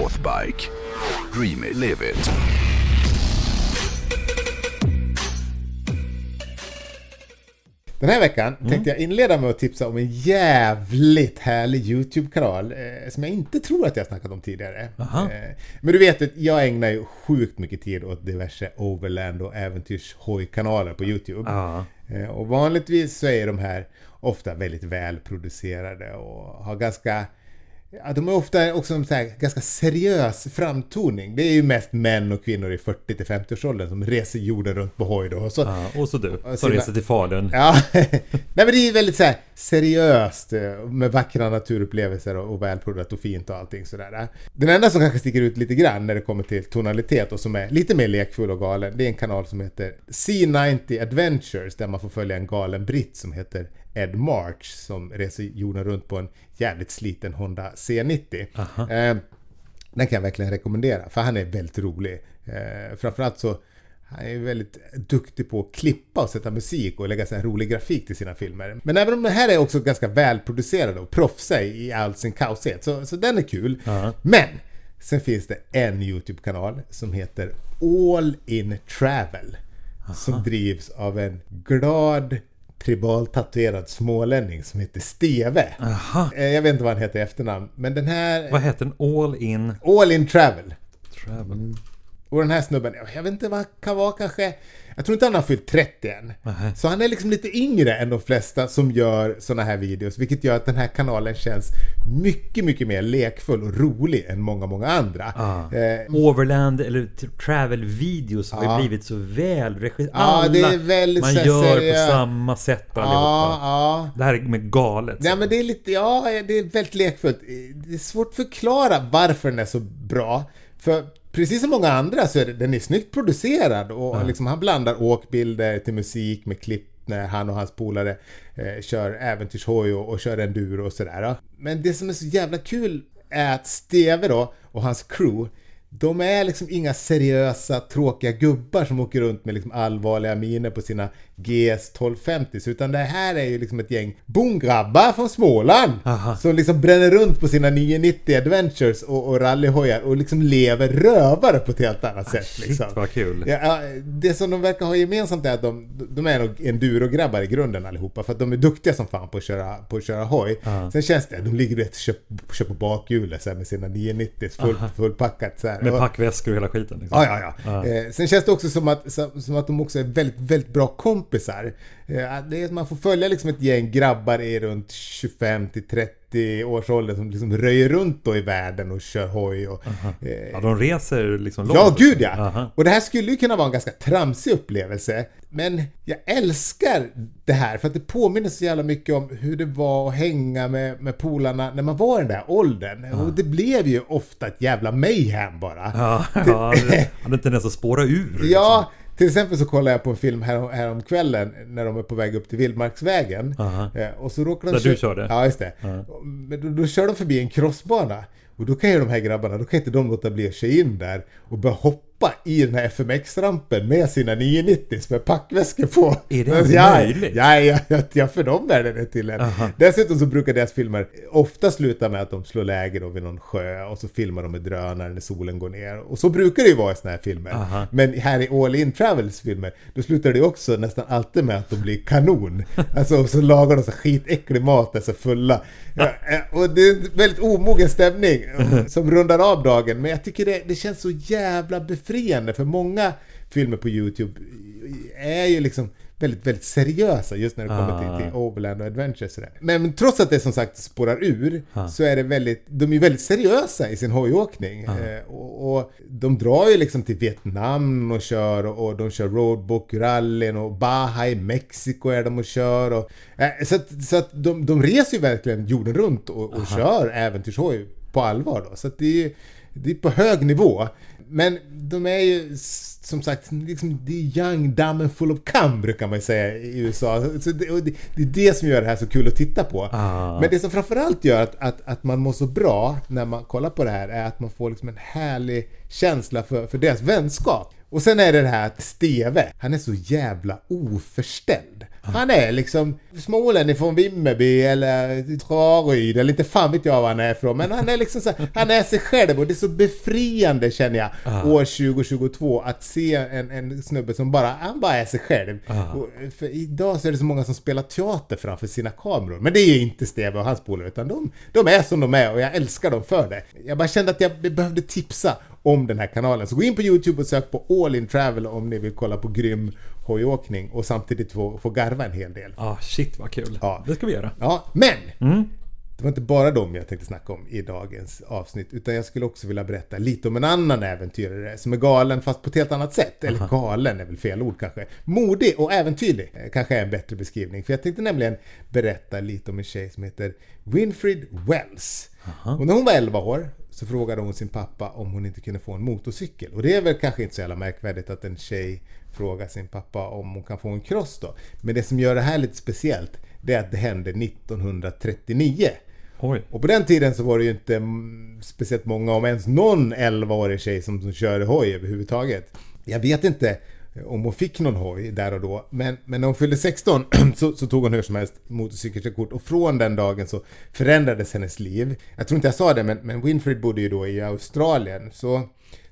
Northbike. Dream it, live it. Den här veckan tänkte jag inleda med att tipsa om en jävligt härlig YouTube-kanal eh, som jag inte tror att jag snackat om tidigare. Eh, men du vet att jag ägnar ju sjukt mycket tid åt diverse Overland och äventyrshoj-kanaler på YouTube. Eh, och vanligtvis så är de här ofta väldigt välproducerade och har ganska Ja, de är ofta också en ganska seriös framtoning. Det är ju mest män och kvinnor i 40-50-årsåldern som reser jorden runt på hoj då. Och så, Ja, och så du, Och som reser till Falun. Ja, nej men det är väldigt så här seriöst eh, med vackra naturupplevelser och, och välproddat och fint och allting sådär. Den enda som kanske sticker ut lite grann när det kommer till tonalitet och som är lite mer lekfull och galen, det är en kanal som heter C90 Adventures där man får följa en galen britt som heter Ed March som reser jorden runt på en jävligt sliten Honda C90. Eh, den kan jag verkligen rekommendera för han är väldigt rolig. Eh, framförallt så han är väldigt duktig på att klippa och sätta musik och lägga så här rolig grafik till sina filmer. Men även om det här är också ganska välproducerade och proffsiga i all sin kaosighet, så, så den är kul. Men! Sen finns det en YouTube-kanal som heter All In Travel. Som drivs av en glad tribaltatuerad smålänning som heter Steve. Aha. Eh, Jag vet inte vad han heter i efternamn, men den här... Vad heter den? All in All In Travel. travel. Och den här snubben, jag vet inte vad han kan vara kanske... Jag tror inte han har fyllt 30 än. Nähä. Så han är liksom lite yngre än de flesta som gör såna här videos. Vilket gör att den här kanalen känns mycket, mycket mer lekfull och rolig än många, många andra. Ah. Eh, Overland eller t- travel videos har ju blivit så väl regisserade. Väldigt Man gör på samma sätt allihopa. Det här är med galet. Ja men det är lite, ja det är väldigt lekfullt. Det är svårt att förklara varför den är så bra. För precis som många andra så är det, den är snyggt producerad och liksom han blandar åkbilder till musik med klipp när han och hans polare eh, kör äventyrshoj och, och kör enduro och sådär. ja. Men det som är så jävla kul är att Steve då och hans crew de är liksom inga seriösa, tråkiga gubbar som åker runt med liksom allvarliga miner på sina GS 1250 utan det här är ju liksom ett gäng bongrabbar från Småland Aha. som liksom bränner runt på sina 990 Adventures och, och rallyhojar och liksom lever rövare på ett helt annat sätt. Shit Liksom. vad kul. Ja, det som de verkar ha gemensamt är att de, de är nog enduro-grabbar i grunden allihopa för att de är duktiga som fan på att köra, på att köra hoj. Ja. Sen känns det, de ligger rätt kör, kör på bakhjulet med sina 990 full, fullpackat så här. Med packväskor och hela skiten. Liksom. Ja, ja, ja. Eh, sen känns det också som att, som, att de också är väldigt, väldigt bra kompisar. Eh, det är, man får följa liksom ett gäng grabbar i runt 25 till 30 års ålder som liksom röjer runt då i världen och kör hoj. Och, eh, Ja, de reser liksom långt. Ja, gud ja! Aha. Och det här skulle ju kunna vara en ganska tramsig upplevelse. Men jag älskar det här för att det påminner så jävla mycket om hur det var att hänga med, med polarna när man var i den där åldern. Och det blev ju ofta ett jävla mayhem bara. Ja, ja det hade inte ens att spåra ur. liksom. Till exempel så kollade jag på en film här, härom kvällen när de är på väg upp till Vildmarksvägen. Eh, Och så råkar de Där kö- du körde? Ja, just det. Men då, då kör de förbi en crossbana. Och då kan ju de här grabbarna, då kan inte de låta bli att köra in där och börja hoppa i den här FMX-rampen med sina 990 med packväskor på. Är det ens ja, möjligt? Ja, ja, ja, ja, för dem är det det till en. Dessutom så brukar deras filmer ofta sluta med att de slår läger då vid någon sjö och så filmar de med drönare när solen går ner. Och så brukar det ju vara i såna här filmer. Aha. Men här i All In Travels filmer, då slutar det också nästan alltid med att de blir kanon. Alltså, och så lagar de så skitäcklig mat, alltså fulla. Ja, och det är en väldigt omogen stämning som rundar av dagen. Men jag tycker det, det känns så jävla befriande för många filmer på YouTube är ju liksom väldigt, väldigt seriösa just när det kommer Ah. till, till Overland och Adventure sådär. Men, trots att det som sagt spårar ur Ah. så är det väldigt, de är väldigt seriösa i sin hojåkning. Eh, och, och de drar ju liksom till Vietnam och kör och, och de kör roadbook-rallyn och Baja i Mexiko är de och kör. Och, eh, så att, så att de, de reser ju verkligen jorden runt och, och kör äventyrshoj på allvar då. Så det är, det är på hög nivå. Men de är ju som sagt, liksom, det är young, dumb and full of cum brukar man säga i USA. Så det, det, det är det som gör det här så kul att titta på. Ah. Men det som framförallt gör att, att, att man mår så bra när man kollar på det här är att man får liksom en härlig känsla för, för deras vänskap. Och sen är det det här att Steve, han är så jävla oförställd. Han är liksom smålänning från Vimmerby eller Traryd eller inte fan vet jag var han är ifrån. Men han är liksom så han är sig själv och det är så befriande känner jag Ah. år 2022 att se en, en snubbe som bara, han bara är sig själv. Ah. För idag så är det så många som spelar teater framför sina kameror. Men det är ju inte Steve och hans polare utan de, de är som de är och jag älskar dem för det. Jag bara kände att jag behövde tipsa om den här kanalen. Så gå in på YouTube och sök på All In Travel om ni vill kolla på grym hojåkning och samtidigt få, få garva en hel del. Ah, shit vad kul. Ja. Det ska vi göra. Ja, men! Det var inte bara dem jag tänkte snacka om i dagens avsnitt, utan jag skulle också vilja berätta lite om en annan äventyrare som är galen fast på ett helt annat sätt. Eller galen är väl fel ord kanske. Modig och äventyrlig kanske är en bättre beskrivning. För jag tänkte nämligen berätta lite om en tjej som heter Winfred Wells. Och när hon var 11 år så frågade hon sin pappa om hon inte kunde få en motorcykel. Och det är väl kanske inte så jävla märkvärdigt att en tjej frågar sin pappa om hon kan få en cross då. Men det som gör det här lite speciellt, det är att det hände 1939. Oj. Och på den tiden så var det ju inte speciellt många, om ens någon 11-årig tjej som, som körde hoj överhuvudtaget. Jag vet inte Eh, om hon fick någon hoj där och då, men, men när hon fyllde 16 så, så tog hon hur som helst motorcykelkörkort och från den dagen så förändrades hennes liv. Jag tror inte jag sa det, men, men Winfred bodde ju då i Australien, så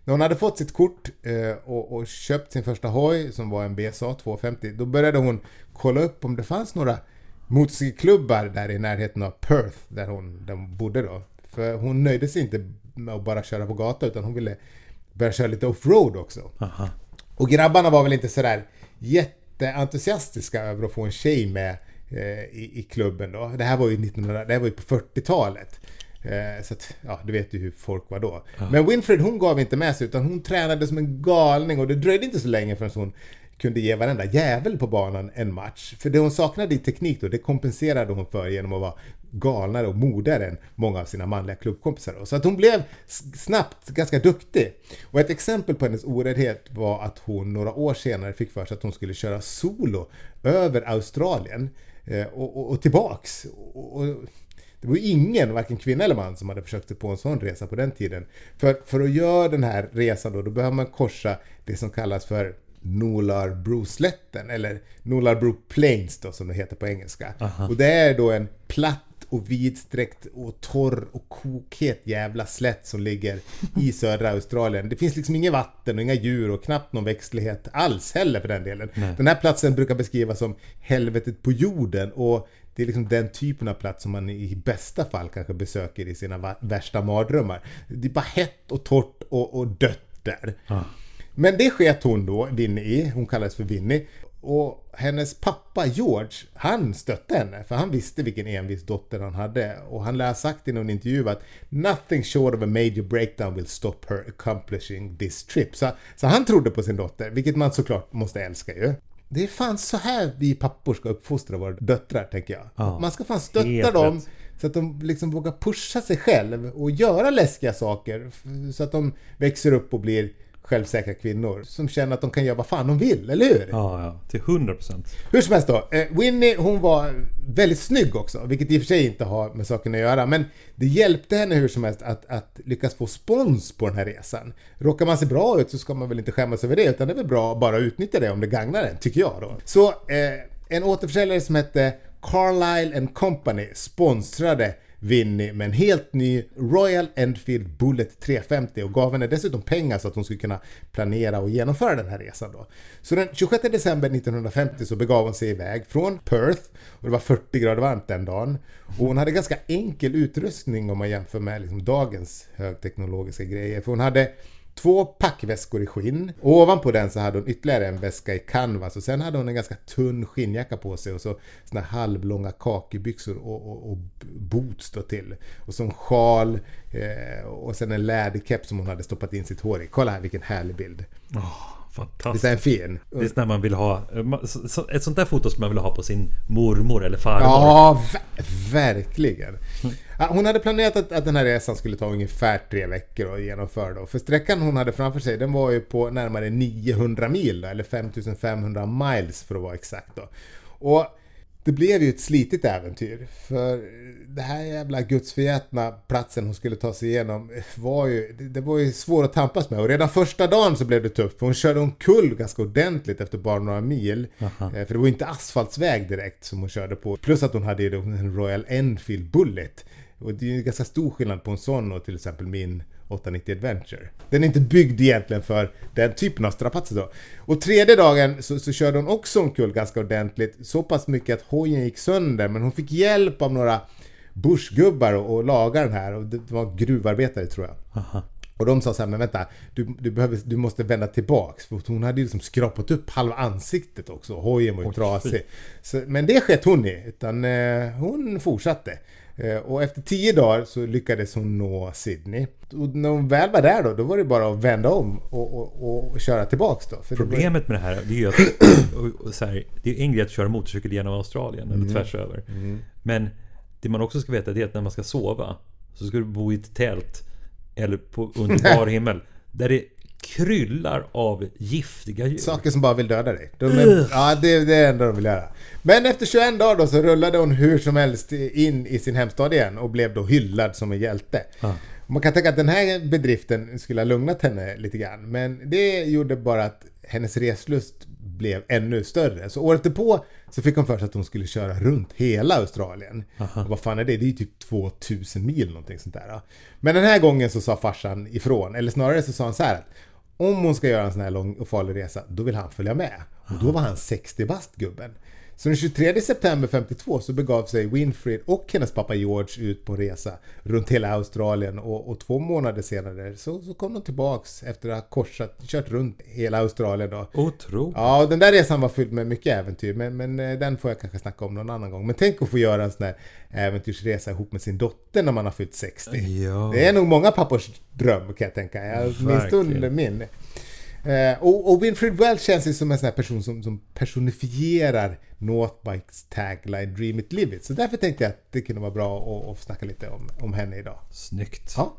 när hon hade fått sitt kort eh, och, och köpt sin första hoj som var en BSA 250, då började hon kolla upp om det fanns några motorcykelklubbar där i närheten av Perth där hon, där hon bodde då. För hon nöjde sig inte med att bara köra på gata utan hon ville börja köra lite offroad också. Aha. Och grabbarna var väl inte sådär jätteentusiastiska över att få en tjej med eh, i, i klubben då. Det här var ju, 1900, det här var ju på 40-talet. Eh, så att, ja, du vet ju hur folk var då. Men Winfred hon gav inte med sig utan hon tränade som en galning och det dröjde inte så länge förrän hon kunde ge varenda jävel på banan en match. För det hon saknade i teknik då, det kompenserade hon för genom att vara galnare och modigare än många av sina manliga klubbkompisar. Då. Så att hon blev snabbt ganska duktig. Och ett exempel på hennes oräddhet var att hon några år senare fick för sig att hon skulle köra solo över Australien eh, och, och, och tillbaks. Och, och, det var ju ingen, varken kvinna eller man, som hade försökt sig på en sån resa på den tiden. För, för att göra den här resan då, då behöver man korsa det som kallas för Nullarbro-slätten, eller Nullarbro Plains då, som det heter på engelska. Och det är då en platt och vidsträckt och torr och kokhet jävla slätt som ligger i södra Australien. Det finns liksom inget vatten och inga djur och knappt någon växtlighet alls heller för den delen. Den här platsen brukar beskrivas som helvetet på jorden och det är liksom den typen av plats som man i bästa fall kanske besöker i sina värsta mardrömmar. Det är bara hett och torrt och, och dött där. Men det sket hon då, Vinnie i. Hon kallades för Vinnie. Och hennes pappa George, han stötte henne. För han visste vilken envis dotter han hade. Och han lär ha sagt i någon intervju att Nothing short of a major breakdown will stop her accomplishing this trip. Så, så han trodde på sin dotter, vilket man såklart måste älska ju. Det är fan så här vi pappor ska uppfostra våra döttrar, tänker jag. Ja, Man ska fan stötta dem rätt. så att de liksom vågar pusha sig själv och göra läskiga saker. Så att de växer upp och blir självsäkra kvinnor som känner att de kan göra vad fan de vill, eller hur? Ja, ja. Till 100 procent. Hur som helst då. Eh, Winnie hon var väldigt snygg också, vilket i och för sig inte har med saken att göra. Men det hjälpte henne hur som helst att, att lyckas få spons på den här resan. Råkar man se bra ut så ska man väl inte skämmas över det, utan det är väl bra att bara utnyttja det om det gagnar en, tycker jag då. Så eh, en återförsäljare som hette Carlisle and Company sponsrade Winnie med en helt ny Royal Enfield Bullet 350 och gav henne dessutom pengar så att hon skulle kunna planera och genomföra den här resan då. Så den 26 december 1950 så begav hon sig iväg från Perth och det var 40 grader varmt den dagen. Och hon hade ganska enkel utrustning om man jämför med liksom dagens högteknologiska grejer. För hon hade Två packväskor i skinn. Och ovanpå den så hade hon ytterligare en väska i canvas och sen hade hon en ganska tunn skinnjacka på sig och så såna halvlånga kakibyxor och, och, och boots då till. Och så en sjal eh, och sen en läderkeps som hon hade stoppat in sitt hår i. Kolla här vilken härlig bild. Oh, Visst fantastiskt. är den fin? Det är när man vill ha... Ett sånt där foto som man vill ha på sin mormor eller farmor. Ja, ver- verkligen. Hon hade planerat att, att den här resan skulle ta ungefär tre veckor att genomföra då. För sträckan hon hade framför sig, den var ju på närmare 900 mil då, eller 5500 miles för att vara exakt då. Och Det blev ju ett slitigt äventyr. För det här jävla gudsförgätna platsen hon skulle ta sig igenom var ju, det var ju svårt att tampas med. Och redan första dagen så blev det tufft. För hon körde omkull ganska ordentligt efter bara några mil. Aha. Eh, För det var ju inte asfaltsväg direkt som hon körde på. Plus att hon hade ju en Royal Enfield Bullet. Och det är ju ganska stor skillnad på en sån och till exempel min 890 Adventure. Den är inte byggd egentligen för den typen av strapatser då. Och tredje dagen så, så körde hon också omkull ganska ordentligt. Så pass mycket att hojen gick sönder men hon fick hjälp av några bushgubbar och, och laga den här. Och det var gruvarbetare tror jag. Aha. Och de sa så här, men vänta, du, du, behöver, du måste vända tillbaks. För hon hade ju liksom skrapat upp halva ansiktet också. Hojen var ju Oj, trasig. Så, men det skett hon i, utan eh, hon fortsatte. Eh, och efter tio dagar så lyckades hon nå Sydney. Och när hon väl var där då, då var det bara att vända om och, och, och köra tillbaks då. För det var- Problemet med det här det är ju att och, så här, det är en grej att köra motorcykel genom Australien Mm. eller tvärs över. Men det man också ska veta det är att när man ska sova så ska du bo i ett tält eller på under bar himmel där det kryllar av giftiga djur. Saker som bara vill döda dig. De är, ja, det, det är det enda de vill göra. Men efter 21 dagar då så rullade hon hur som helst in i sin hemstad igen och blev då hyllad som en hjälte. Ja. Man kan tänka att den här bedriften skulle ha lugnat henne lite grann. Men det gjorde bara att hennes reslust blev ännu större. Så året därpå så fick hon för sig att hon skulle köra runt hela Australien. Och vad fan är det? Det är ju typ 2000 mil någonting sånt där. Men den här gången så sa farsan ifrån. Eller snarare så sa han så här att om hon ska göra en sån här lång och farlig resa, då vill han följa med. Och då var han 60 bast gubben. Så den 23 september 52 så begav sig Winfried och hennes pappa George ut på resa runt hela Australien och, och två månader senare så, så kom de tillbaks efter att ha korsat, kört runt hela Australien då. Otroligt. Ja, den där resan var fylld med mycket äventyr, men, men eh, den får jag kanske snacka om någon annan gång. Men tänk att få göra en sån här äventyrsresa ihop med sin dotter när man har fyllt 60. Ja. Det är nog många pappors dröm kan jag tänka. Åtminstone min. Eh, och, och Winfried Welch känns ju som en sån här person som, som personifierar Northbikes tagline Dream it, live it. Så därför tänkte jag att det kunde vara bra att, att snacka lite om, om henne idag. Snyggt. Ja.